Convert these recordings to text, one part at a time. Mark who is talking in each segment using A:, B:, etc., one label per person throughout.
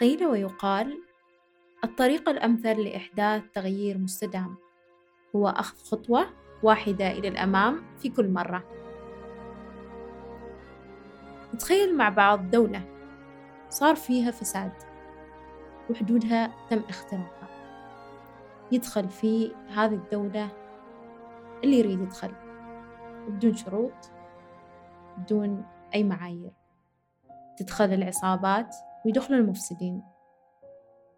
A: قيل ويقال الطريقة الأمثل لإحداث تغيير مستدام. هو أخذ خطوة واحدة إلى الأمام في كل مرة. نتخيل مع بعض دولة صار فيها فساد وحدودها تم اختراقها. يدخل في هذه الدولة اللي يريد يدخل بدون شروط بدون أي معايير. تدخل العصابات ويدخلوا المفسدين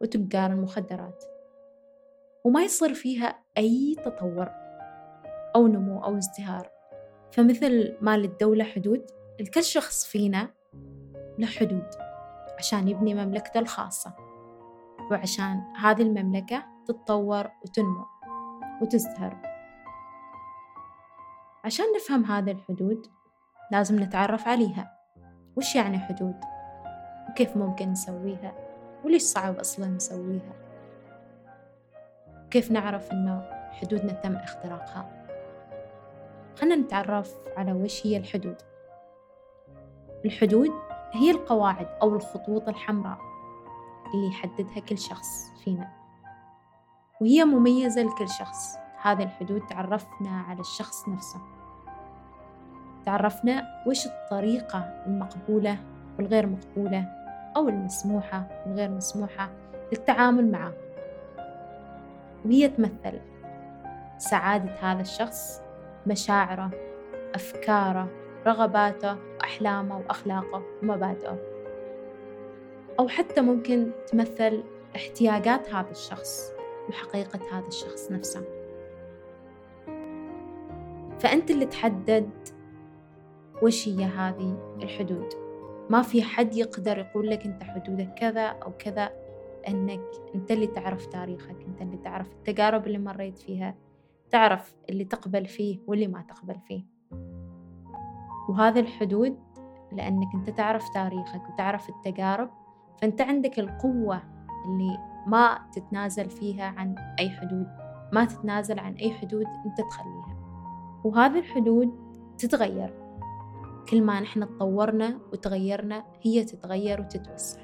A: وتجار المخدرات. وما يصير فيها أي تطور أو نمو أو ازدهار. فمثل ما للدولة حدود لكل شخص فينا له حدود عشان يبني مملكته الخاصة وعشان هذه المملكة تتطور وتنمو وتزدهر. عشان نفهم هذه الحدود لازم نتعرف عليها. وش يعني حدود؟ وكيف ممكن نسويها؟ وليش صعب أصلا نسويها؟ كيف نعرف إنه حدودنا تم اختراقها؟ خلنا نتعرف على وش هي الحدود. الحدود هي القواعد أو الخطوط الحمراء اللي يحددها كل شخص فينا. وهي مميزة لكل شخص. هذه الحدود تعرفنا على الشخص نفسه. تعرفنا وش الطريقة المقبولة والغير مقبولة. أو المسموحة والغير مسموحة للتعامل معه. وهي تمثل سعادة هذا الشخص مشاعره أفكاره رغباته وأحلامه وأخلاقه ومبادئه أو حتى ممكن تمثل احتياجات هذا الشخص وحقيقة هذا الشخص نفسه. فأنت اللي تحدد وش هي هذه الحدود. ما في حد يقدر يقول لك أنت حدودك كذا أو كذا أنك أنت اللي تعرف تاريخك أنت اللي تعرف التجارب اللي مريت فيها تعرف اللي تقبل فيه واللي ما تقبل فيه. وهذه الحدود لأنك أنت تعرف تاريخك وتعرف التجارب فأنت عندك القوة اللي ما تتنازل فيها عن أي حدود ما تتنازل عن أي حدود أنت تخليها. وهذه الحدود تتغير. كل ما نحن تطورنا وتغيرنا هي تتغير وتتوسع.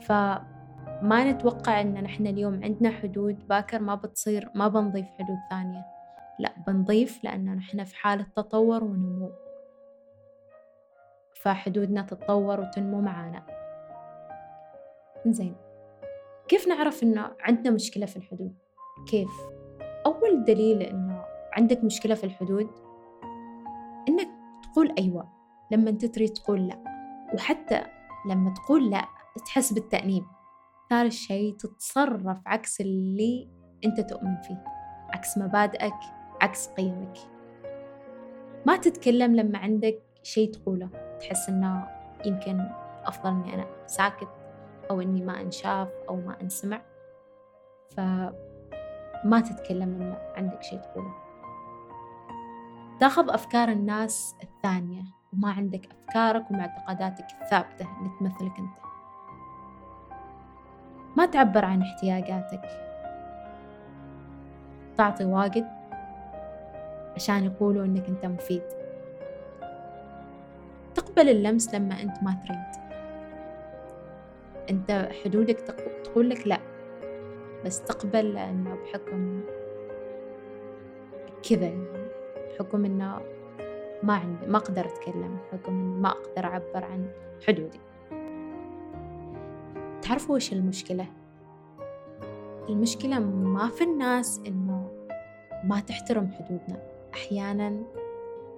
A: فما نتوقع أن نحن اليوم عندنا حدود. باكر ما بتصير ما بنضيف حدود ثانية. لا بنضيف لأن نحن في حالة تطور ونمو. فحدودنا تتطور وتنمو معانا. زين كيف نعرف إنه عندنا مشكلة في الحدود؟ كيف؟ أول دليل إنه عندك مشكلة في الحدود إنك تقول أيوة لما تريد تقول لأ. وحتى لما تقول لأ تحس بالتأنيب. ثالث شيء تتصرف عكس اللي أنت تؤمن فيه. عكس مبادئك عكس قيمك. ما تتكلم لما عندك شيء تقوله. تحس إنه يمكن أفضل إني أنا ساكت أو إني ما أنشاف أو ما أنسمع. فما تتكلم لما عندك شيء تقوله. تاخذ أفكار الناس الثانية وما عندك أفكارك ومعتقداتك الثابتة اللي تمثلك أنت. ما تعبر عن احتياجاتك. تعطي واجد عشان يقولوا إنك أنت مفيد. تقبل اللمس لما أنت ما تريد. أنت حدودك تقول لك لا بس تقبل لأنه بحكم كذا. يعني بحكم إنه ما عندي ما أقدر أتكلم بحكم إني ما أقدر أعبر عن حدودي. تعرفوا وش المشكلة؟ المشكلة ما في الناس إنه ما تحترم حدودنا. أحيانا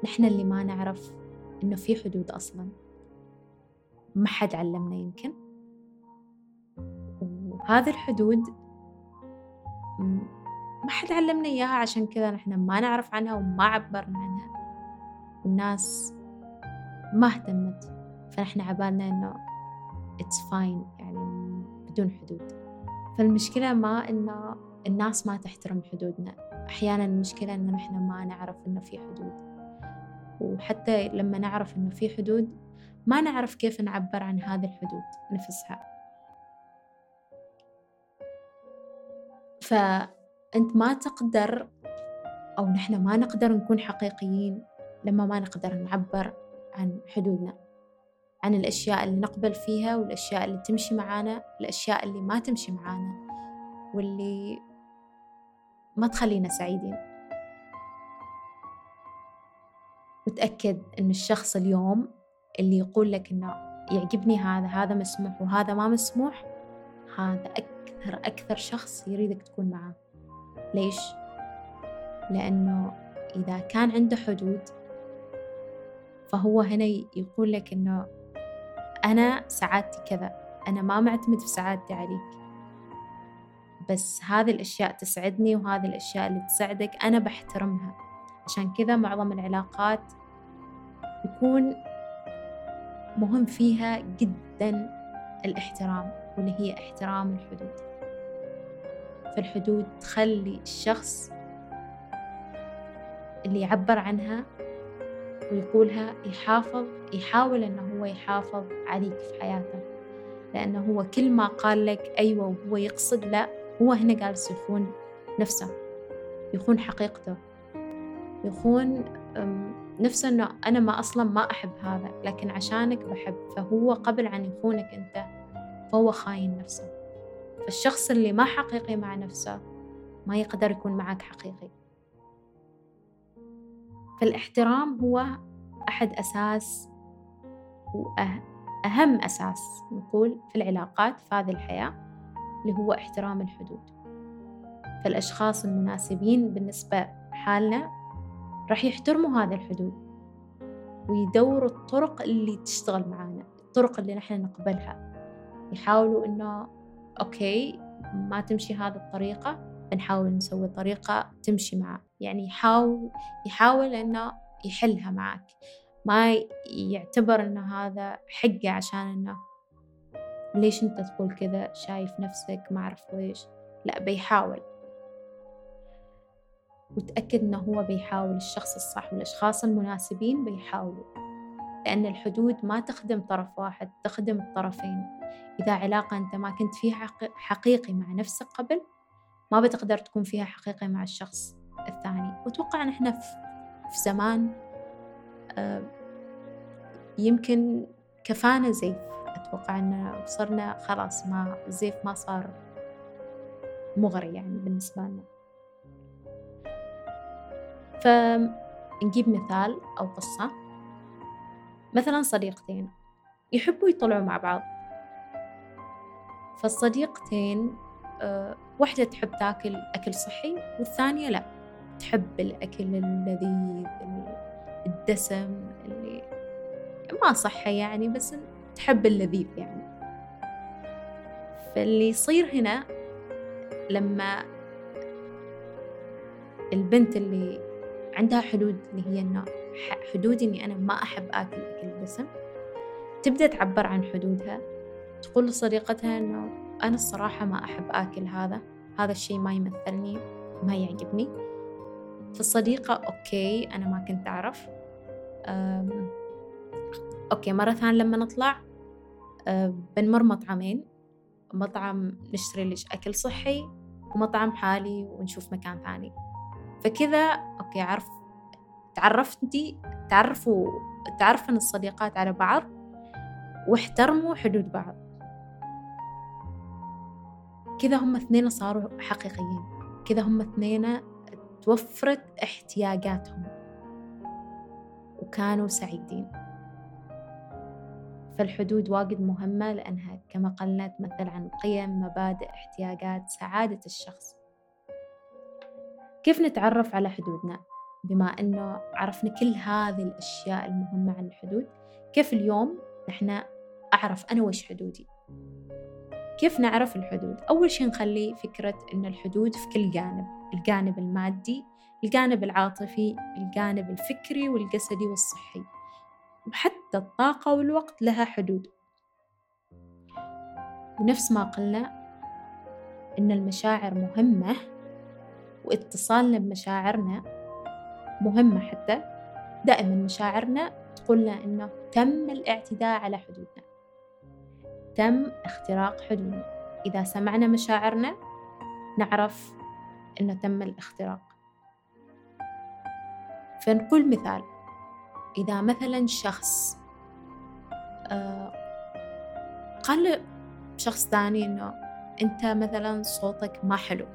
A: نحن اللي ما نعرف إنه في حدود أصلا. ما حد علمنا يمكن. وهذه الحدود ما حد علمنا إياها عشان كذا نحن ما نعرف عنها وما عبرنا عنها. والناس ما اهتمت فنحن عبالنا إنه it's fine يعني بدون حدود. فالمشكلة ما إنه الناس ما تحترم حدودنا. أحيانا المشكلة إن نحن ما نعرف إنه في حدود. وحتى لما نعرف إنه في حدود ما نعرف كيف نعبر عن هذه الحدود نفسها. فأنت ما تقدر أو نحن ما نقدر نكون حقيقيين لما ما نقدر نعبر عن حدودنا عن الأشياء اللي نقبل فيها والأشياء اللي تمشي معانا الأشياء اللي ما تمشي معانا واللي ما تخلينا سعيدين. وتأكد أن الشخص اليوم اللي يقول لك أنه يعجبني هذا هذا مسموح وهذا ما مسموح هذا أكثر أكثر شخص يريدك تكون معاه ليش؟ لأنه إذا كان عنده حدود فهو هنا يقول لك إنه أنا سعادتي كذا أنا ما معتمد في سعادتي عليك. بس هذه الأشياء تسعدني وهذه الأشياء اللي تسعدك أنا بحترمها. عشان كذا معظم العلاقات يكون مهم فيها جدا الاحترام واللي هي احترام الحدود. فالحدود تخلي الشخص اللي يعبر عنها ويقولها يحافظ يحاول أنه هو يحافظ عليك في حياته لأنه هو كل ما قال لك أيوة وهو يقصد لا هو هنا جالس يخون نفسه يخون حقيقته يخون نفسه أنه أنا ما أصلا ما أحب هذا لكن عشانك بحب فهو قبل عن يخونك أنت فهو خاين نفسه. فالشخص اللي ما حقيقي مع نفسه ما يقدر يكون معك حقيقي. فالاحترام هو أحد أساس وأهم أساس نقول في العلاقات في هذه الحياة اللي هو احترام الحدود. فالأشخاص المناسبين بالنسبة حالنا راح يحترموا هذه الحدود ويدوروا الطرق اللي تشتغل معانا الطرق اللي نحن نقبلها. يحاولوا إنه أوكي ما تمشي هذه الطريقة بنحاول نسوي طريقة تمشي معه. يعني يحاول يحاول إنه يحلها معك. ما يعتبر إن هذا حقه عشان إنه ليش أنت تقول كذا؟ شايف نفسك ما أعرف ويش لا بيحاول. وتأكد إنه هو بيحاول الشخص الصح والأشخاص المناسبين بيحاولوا. لأن الحدود ما تخدم طرف واحد تخدم الطرفين. إذا علاقة أنت ما كنت فيها حقيقي مع نفسك قبل ما بتقدر تكون فيها حقيقي مع الشخص الثاني. وأتوقع أن إحنا في زمان آه، يمكن كفانا زيف. أتوقع أن صرنا خلاص ما الزيف ما صار مغري يعني بالنسبة لنا. فنجيب مثال أو قصة. مثلا صديقتين يحبوا يطلعوا مع بعض. فالصديقتين أه واحدة تحب تاكل أكل صحي والثانية لا تحب الأكل اللذيذ الدسم اللي ما صحي يعني بس تحب اللذيذ يعني. فاللي يصير هنا لما البنت اللي عندها حدود اللي هي إنه حدود إني أنا ما أحب آكل أكل الدسم تبدأ تعبر عن حدودها تقول لصديقتها إنه أنا الصراحة ما أحب آكل هذا هذا الشيء ما يمثلني ما يعجبني. فالصديقة okay أنا ما كنت أعرف. okay مرة ثانية لما نطلع بنمر مطعمين. مطعم نشتري ليش أكل صحي ومطعم حالي ونشوف مكان ثاني. فكذا okay عرف تعرفتي تعرفوا تعرفن الصديقات على بعض واحترموا حدود بعض. كذا هم اثنين صاروا حقيقيين. كذا هم اثنين توفرت احتياجاتهم وكانوا سعيدين. فالحدود واجد مهمة لأنها كما قلنا تمثل عن قيم مبادئ احتياجات سعادة الشخص. كيف نتعرف على حدودنا؟ بما أنه عرفنا كل هذه الأشياء المهمة عن الحدود كيف اليوم نحن أعرف أنا وش حدودي؟ كيف نعرف الحدود؟ أول شيء نخلي فكرة أن الحدود في كل جانب الجانب المادي الجانب العاطفي الجانب الفكري والجسدي والصحي. وحتى الطاقة والوقت لها حدود. ونفس ما قلنا إن المشاعر مهمة واتصالنا بمشاعرنا مهمة حتى دائما مشاعرنا تقولنا إنه تم الاعتداء على حدودنا تم اختراق حدودنا. إذا سمعنا مشاعرنا نعرف إنه تم الاختراق. فنقول مثال إذا مثلا شخص آه قال شخص ثاني إنه أنت مثلا صوتك ما حلو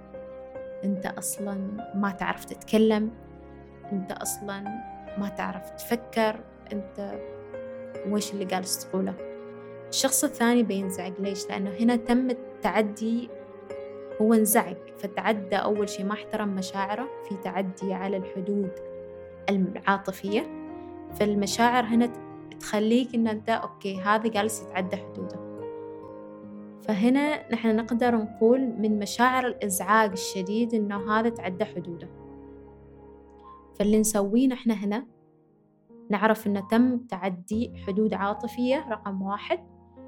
A: أنت أصلا ما تعرف تتكلم. أنت أصلا ما تعرف تفكر أنت وش اللي جالس تقوله. الشخص الثاني بينزعج. ليش؟ لأنه هنا تم التعدي هو انزعج. فتعدى أول شيء ما احترم مشاعره في تعدي على الحدود العاطفية. فالمشاعر هنا تخليك إن أنت أوكي هذا جالس يتعدى حدوده. فهنا نحن نقدر نقول من مشاعر الإزعاج الشديد إنه هذا تعدى حدوده. فاللي نسويه نحن هنا نعرف إنه تم تعدي حدود عاطفية رقم واحد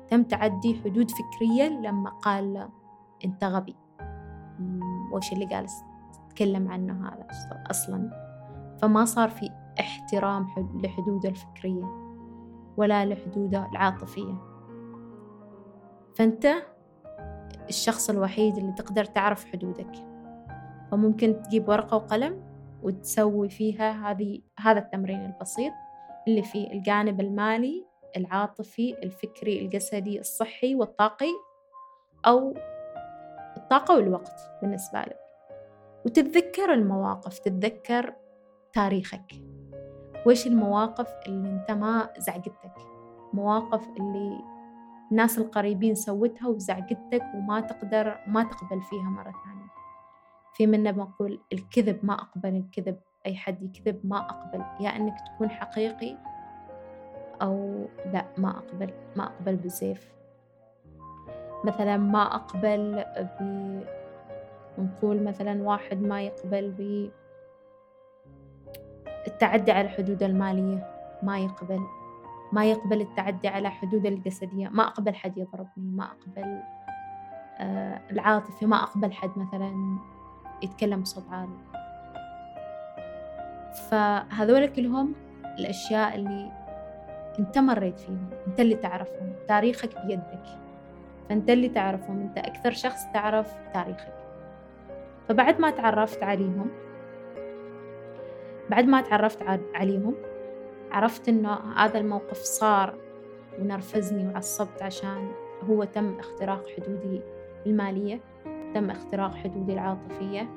A: تم تعدي حدود فكرية لما قال أنت غبي وش اللي جالس تتكلم عنه هذا أصلا فما صار في احترام لحدوده الفكرية ولا لحدوده العاطفية. فأنت الشخص الوحيد اللي تقدر تعرف حدودك. فممكن تجيب ورقة وقلم وتسوي فيها هذه هذا التمرين البسيط اللي فيه الجانب المالي العاطفي الفكري الجسدي الصحي والطاقي أو الطاقة والوقت بالنسبة لك. وتتذكر المواقف تتذكر تاريخك. وإيش المواقف اللي أنت ما زعجتك مواقف اللي الناس القريبين سوتها وزعجتك وما تقدر ما تقبل فيها مرة ثانية. في منا بنقول الكذب ما أقبل الكذب أي حد يكذب ما أقبل يا أنك تكون حقيقي أو لا ما أقبل ما أقبل بزيف مثلا ما أقبل ب نقول مثلا واحد ما يقبل ب التعدي على الحدود المالية ما يقبل. ما يقبل التعدي على حدود الجسدية ما أقبل حد يضربني ما أقبل آه العاطفي ما أقبل حد مثلا يتكلم بصوت عالي. فهذول كلهم الأشياء اللي أنت مريت فيهم أنت اللي تعرفهم تاريخك بيدك. فأنت اللي تعرفهم أنت أكثر شخص تعرف تاريخك. فبعد ما تعرفت عليهم بعد ما تعرفت عليهم عرفت إنه هذا الموقف صار ونرفزني وعصبت عشان هو تم اختراق حدودي المالية. تم اختراق حدودي العاطفية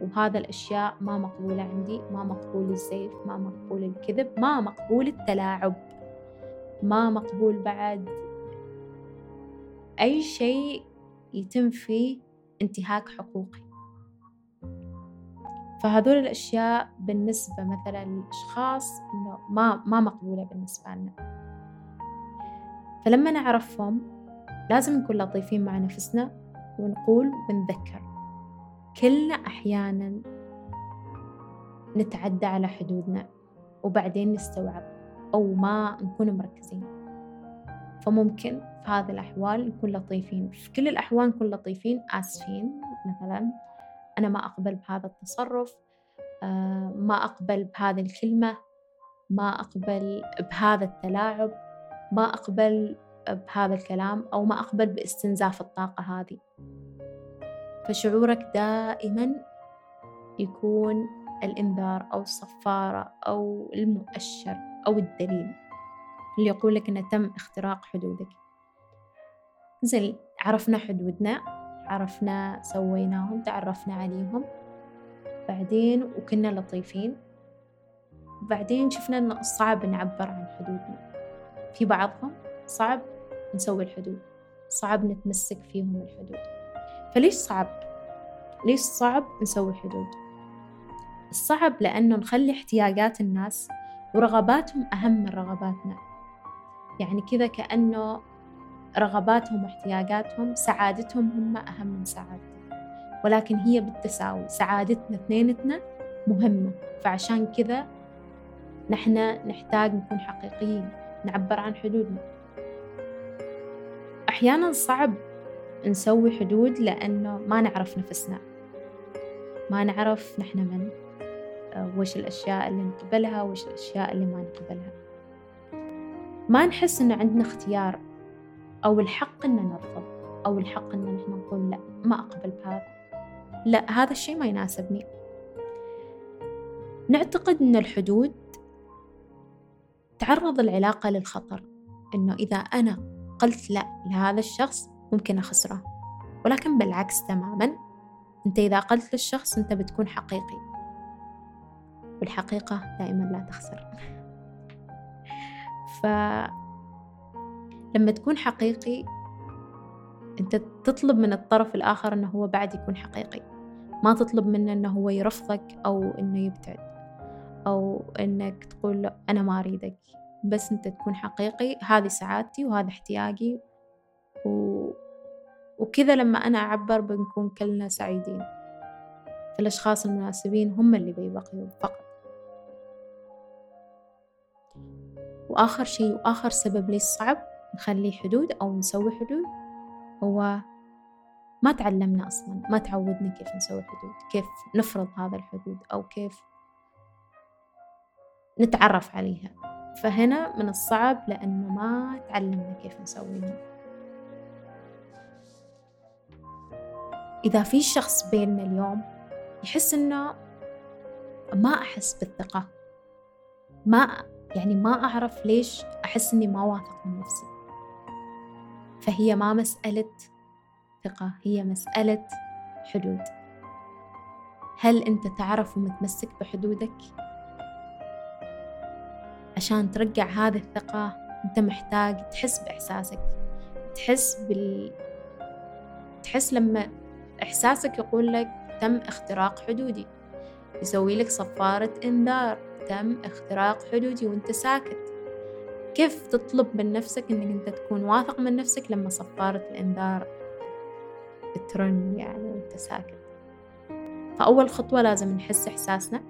A: وهذا الأشياء ما مقبولة عندي ما مقبول الزيف ما مقبول الكذب ما مقبول التلاعب ما مقبول بعد أي شيء يتم فيه انتهاك حقوقي. فهذول الأشياء بالنسبة مثلا للأشخاص إنه ما ما مقبولة بالنسبة لنا. فلما نعرفهم لازم نكون لطيفين مع نفسنا ونقول ونذكر. كلنا أحيانا نتعدى على حدودنا وبعدين نستوعب أو ما نكون مركزين. فممكن في هذه الأحوال نكون لطيفين. في كل الأحوال نكون لطيفين آسفين مثلا. أنا ما أقبل بهذا التصرف آه، ما أقبل بهذه الكلمة ما أقبل بهذا التلاعب ما أقبل بهذا الكلام أو ما أقبل باستنزاف الطاقة هذه. فشعورك دائما يكون الإنذار أو الصفارة أو المؤشر أو الدليل اللي يقول لك إنه تم اختراق حدودك. زين عرفنا حدودنا عرفنا سويناهم تعرفنا عليهم. بعدين وكنا لطيفين. بعدين شفنا إنه صعب نعبر عن حدودنا. في بعضهم صعب نسوي الحدود. صعب نتمسك فيهم الحدود. فليش صعب؟ ليش صعب نسوي حدود؟ الصعب لأنه نخلي احتياجات الناس ورغباتهم أهم من رغباتنا. يعني كذا كأنه رغباتهم واحتياجاتهم سعادتهم هم أهم من سعادتنا. ولكن هي بالتساوي سعادتنا اثنينتنا مهمة. فعشان كذا نحن نحتاج نكون حقيقيين نعبر عن حدودنا. أحيانا صعب نسوي حدود لأنه ما نعرف نفسنا. ما نعرف نحن من آه، وش الأشياء اللي نقبلها وش الأشياء اللي ما نقبلها. ما نحس إنه عندنا اختيار أو الحق إن نرفض أو الحق إن نحن نقول لا ما أقبل بهذا. لا هذا الشيء ما يناسبني. نعتقد أن الحدود تعرض العلاقة للخطر إنه إذا أنا قلت لا لهذا الشخص ممكن أخسره. ولكن بالعكس تماما أنت إذا قلت للشخص أنت بتكون حقيقي. والحقيقة دائما لا تخسر. ف لما تكون حقيقي أنت تطلب من الطرف الآخر أنه هو بعد يكون حقيقي. ما تطلب منه أنه هو يرفضك أو أنه يبتعد. أو أنك تقول له أنا ما أريدك. بس أنت تكون حقيقي هذه سعادتي وهذا احتياجي. و... وكذا لما أنا أعبر بنكون كلنا سعيدين. فالأشخاص المناسبين هم اللي بيبقيوا فقط. وآخر شيء وآخر سبب ليش صعب نخلي حدود أو نسوي حدود هو ما تعلمنا أصلا ما تعودنا كيف نسوي حدود كيف نفرض هذا الحدود أو كيف نتعرف عليها. فهنا من الصعب لأنه ما تعلمنا كيف نسويها إذا في شخص بيننا اليوم يحس إنه ما أحس بالثقة ما يعني ما أعرف ليش أحس إني ما واثق من نفسي. فهي ما مسألة ثقة هي مسألة حدود. هل أنت تعرف ومتمسك بحدودك؟ عشان ترجع هذه الثقة أنت محتاج تحس بإحساسك. تحس بال تحس لما إحساسك يقول لك تم اختراق حدودي. يسوي لك صفارة إنذار تم اختراق حدودي وأنت ساكت. كيف تطلب من نفسك إنك أنت تكون واثق من نفسك لما صفارة الإنذار ترن يعني وأنت ساكت؟ فأول خطوة لازم نحس إحساسنا.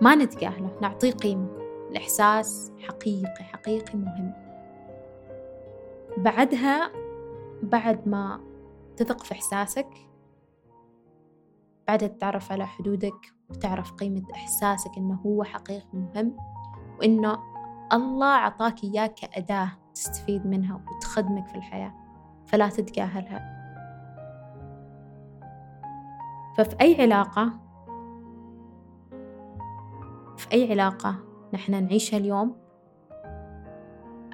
A: ما نتجاهله نعطيه قيمة. الإحساس حقيقي حقيقي مهم. بعدها بعد ما تثق في إحساسك بعدها تتعرف على حدودك وتعرف قيمة إحساسك إنه هو حقيقي مهم وإنه الله عطاك إياه كأداة تستفيد منها وتخدمك في الحياة فلا تتجاهلها. ففي أي علاقة في أي علاقة نحن نعيشها اليوم.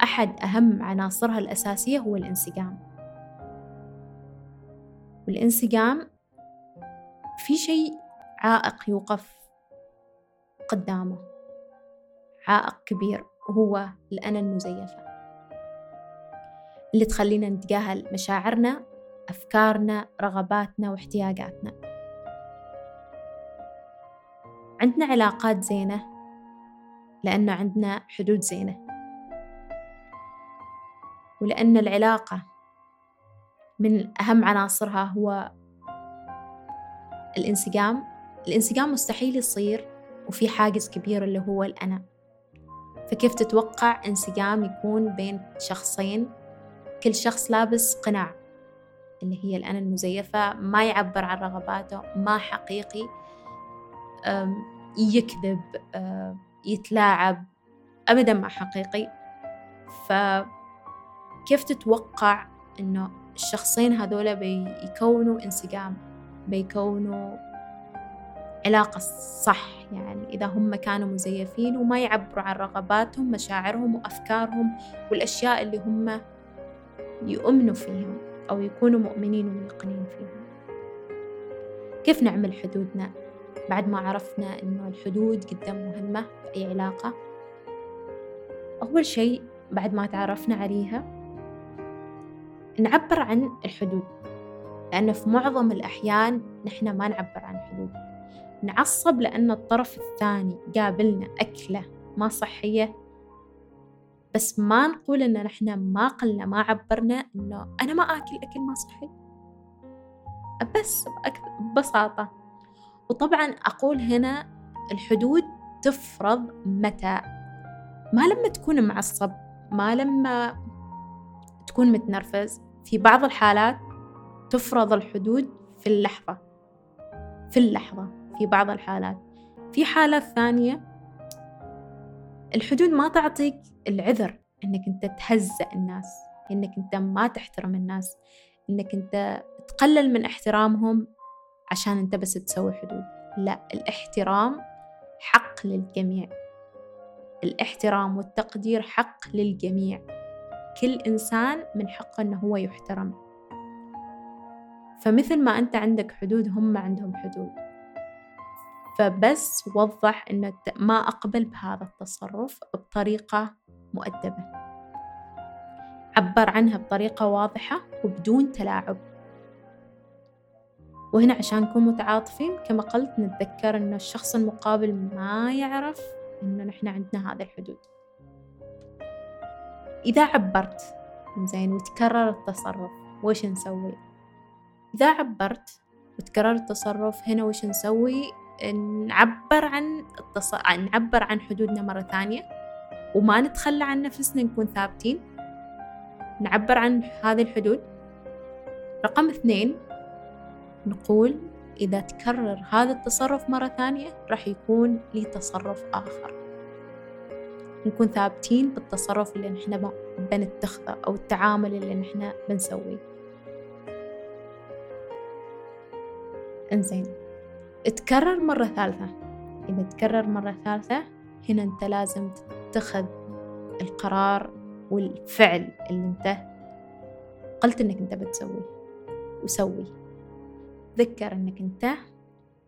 A: أحد أهم عناصرها الأساسية هو الانسجام. والانسجام في شيء عائق يوقف قدامه. عائق كبير وهو الأنا المزيفة. اللي تخلينا نتجاهل مشاعرنا أفكارنا رغباتنا واحتياجاتنا. عندنا علاقات زينة لأنه عندنا حدود زينة. ولأن العلاقة من أهم عناصرها هو الانسجام. الانسجام مستحيل يصير وفي حاجز كبير اللي هو الأنا. فكيف تتوقع انسجام يكون بين شخصين؟ كل شخص لابس قناع اللي هي الأنا المزيفة ما يعبر عن رغباته ما حقيقي يكذب يتلاعب أبدا ما حقيقي. فكيف تتوقع إنه الشخصين هذولا بيكونوا انسجام بيكونوا علاقة صح؟ يعني إذا هم كانوا مزيفين وما يعبروا عن رغباتهم مشاعرهم وأفكارهم والأشياء اللي هم يؤمنوا فيها أو يكونوا مؤمنين وموقنين فيها كيف نعمل حدودنا؟ بعد ما عرفنا إنه الحدود جدا مهمة في أي علاقة أول شيء بعد ما تعرفنا عليها نعبر عن الحدود. لأن في معظم الأحيان نحن ما نعبر عن حدود. نعصب لأن الطرف الثاني قابلنا أكلة ما صحية بس ما نقول إن نحن ما قلنا ما عبرنا إنه أنا ما آكل أكل ما صحي. بس ببساطة. وطبعا أقول هنا الحدود تفرض متى؟ ما لما تكون معصب ما لما تكون متنرفز في بعض الحالات تفرض الحدود في اللحظة في اللحظة في بعض الحالات. في حالات ثانية الحدود ما تعطيك العذر إنك أنت تهزأ الناس إنك أنت ما تحترم الناس إنك أنت تقلل من احترامهم عشان انت بس تسوي حدود. لا الاحترام حق للجميع. الاحترام والتقدير حق للجميع. كل إنسان من حقه أنه هو يحترم. فمثل ما أنت عندك حدود هم عندهم حدود. فبس وضح أنه ما أقبل بهذا التصرف بطريقة مؤدبة. عبر عنها بطريقة واضحة وبدون تلاعب. وهنا عشان نكون متعاطفين كما قلت نتذكر أن الشخص المقابل ما يعرف أنه نحن عندنا هذه الحدود. إذا عبرت زين وتكرر التصرف وش نسوي؟ إذا عبرت وتكرر التصرف هنا وش نسوي؟ نعبر عن التص... نعبر عن حدودنا مرة ثانية وما نتخلى عن نفسنا نكون ثابتين. نعبر عن هذه الحدود. رقم اثنين نقول إذا تكرر هذا التصرف مرة ثانية راح يكون لي تصرف آخر. نكون ثابتين بالتصرف اللي نحن بنتخذه أو التعامل اللي نحن بنسويه. إنزين تكرر مرة ثالثة. إذا تكرر مرة ثالثة هنا أنت لازم تتخذ القرار والفعل اللي أنت قلت إنك أنت بتسويه وسوي. تذكر إنك أنت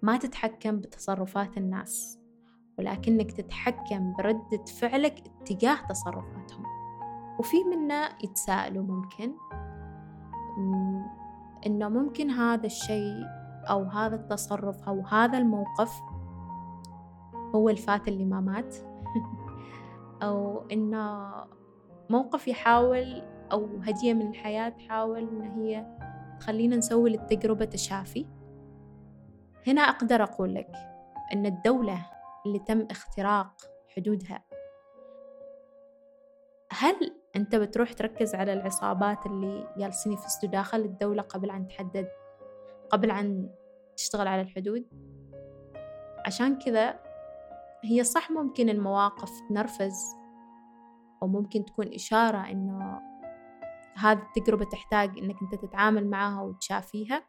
A: ما تتحكم بتصرفات الناس ولكنك تتحكم بردة فعلك اتجاه تصرفاتهم. وفي منا يتساءلوا ممكن إنه ممكن هذا الشيء أو هذا التصرف أو هذا الموقف هو الفات اللي ما مات أو إنه موقف يحاول أو هدية من الحياة تحاول إن هي تخلينا نسوي للتجربة تشافي. هنا أقدر أقول لك إن الدولة اللي تم اختراق حدودها هل أنت بتروح تركز على العصابات اللي جالسين يفسدوا داخل الدولة قبل أن تحدد قبل أن تشتغل على الحدود؟ عشان كذا هي صح ممكن المواقف تنرفز أو ممكن تكون إشارة إنه هذه التجربة تحتاج إنك أنت تتعامل معها وتشافيها.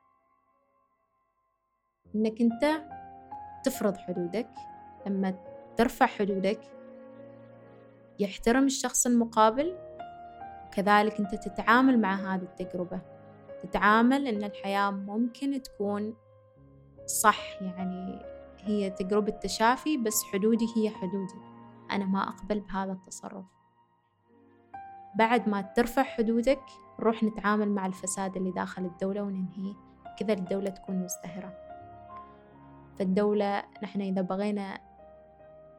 A: إنك أنت تفرض حدودك. لما ترفع حدودك يحترم الشخص المقابل وكذلك أنت تتعامل مع هذه التجربة. تتعامل إن الحياة ممكن تكون صح يعني هي تجربة تشافي بس حدودي هي حدودي. أنا ما أقبل بهذا التصرف. بعد ما ترفع حدودك نروح نتعامل مع الفساد اللي داخل الدولة وننهيه. كذا الدولة تكون مزدهرة فالدولة نحن إذا بغينا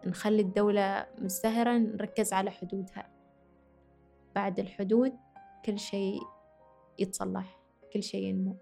A: نخلي الدولة مزدهرة نركز على حدودها. بعد الحدود كل شيء يتصلح كل شيء ينمو.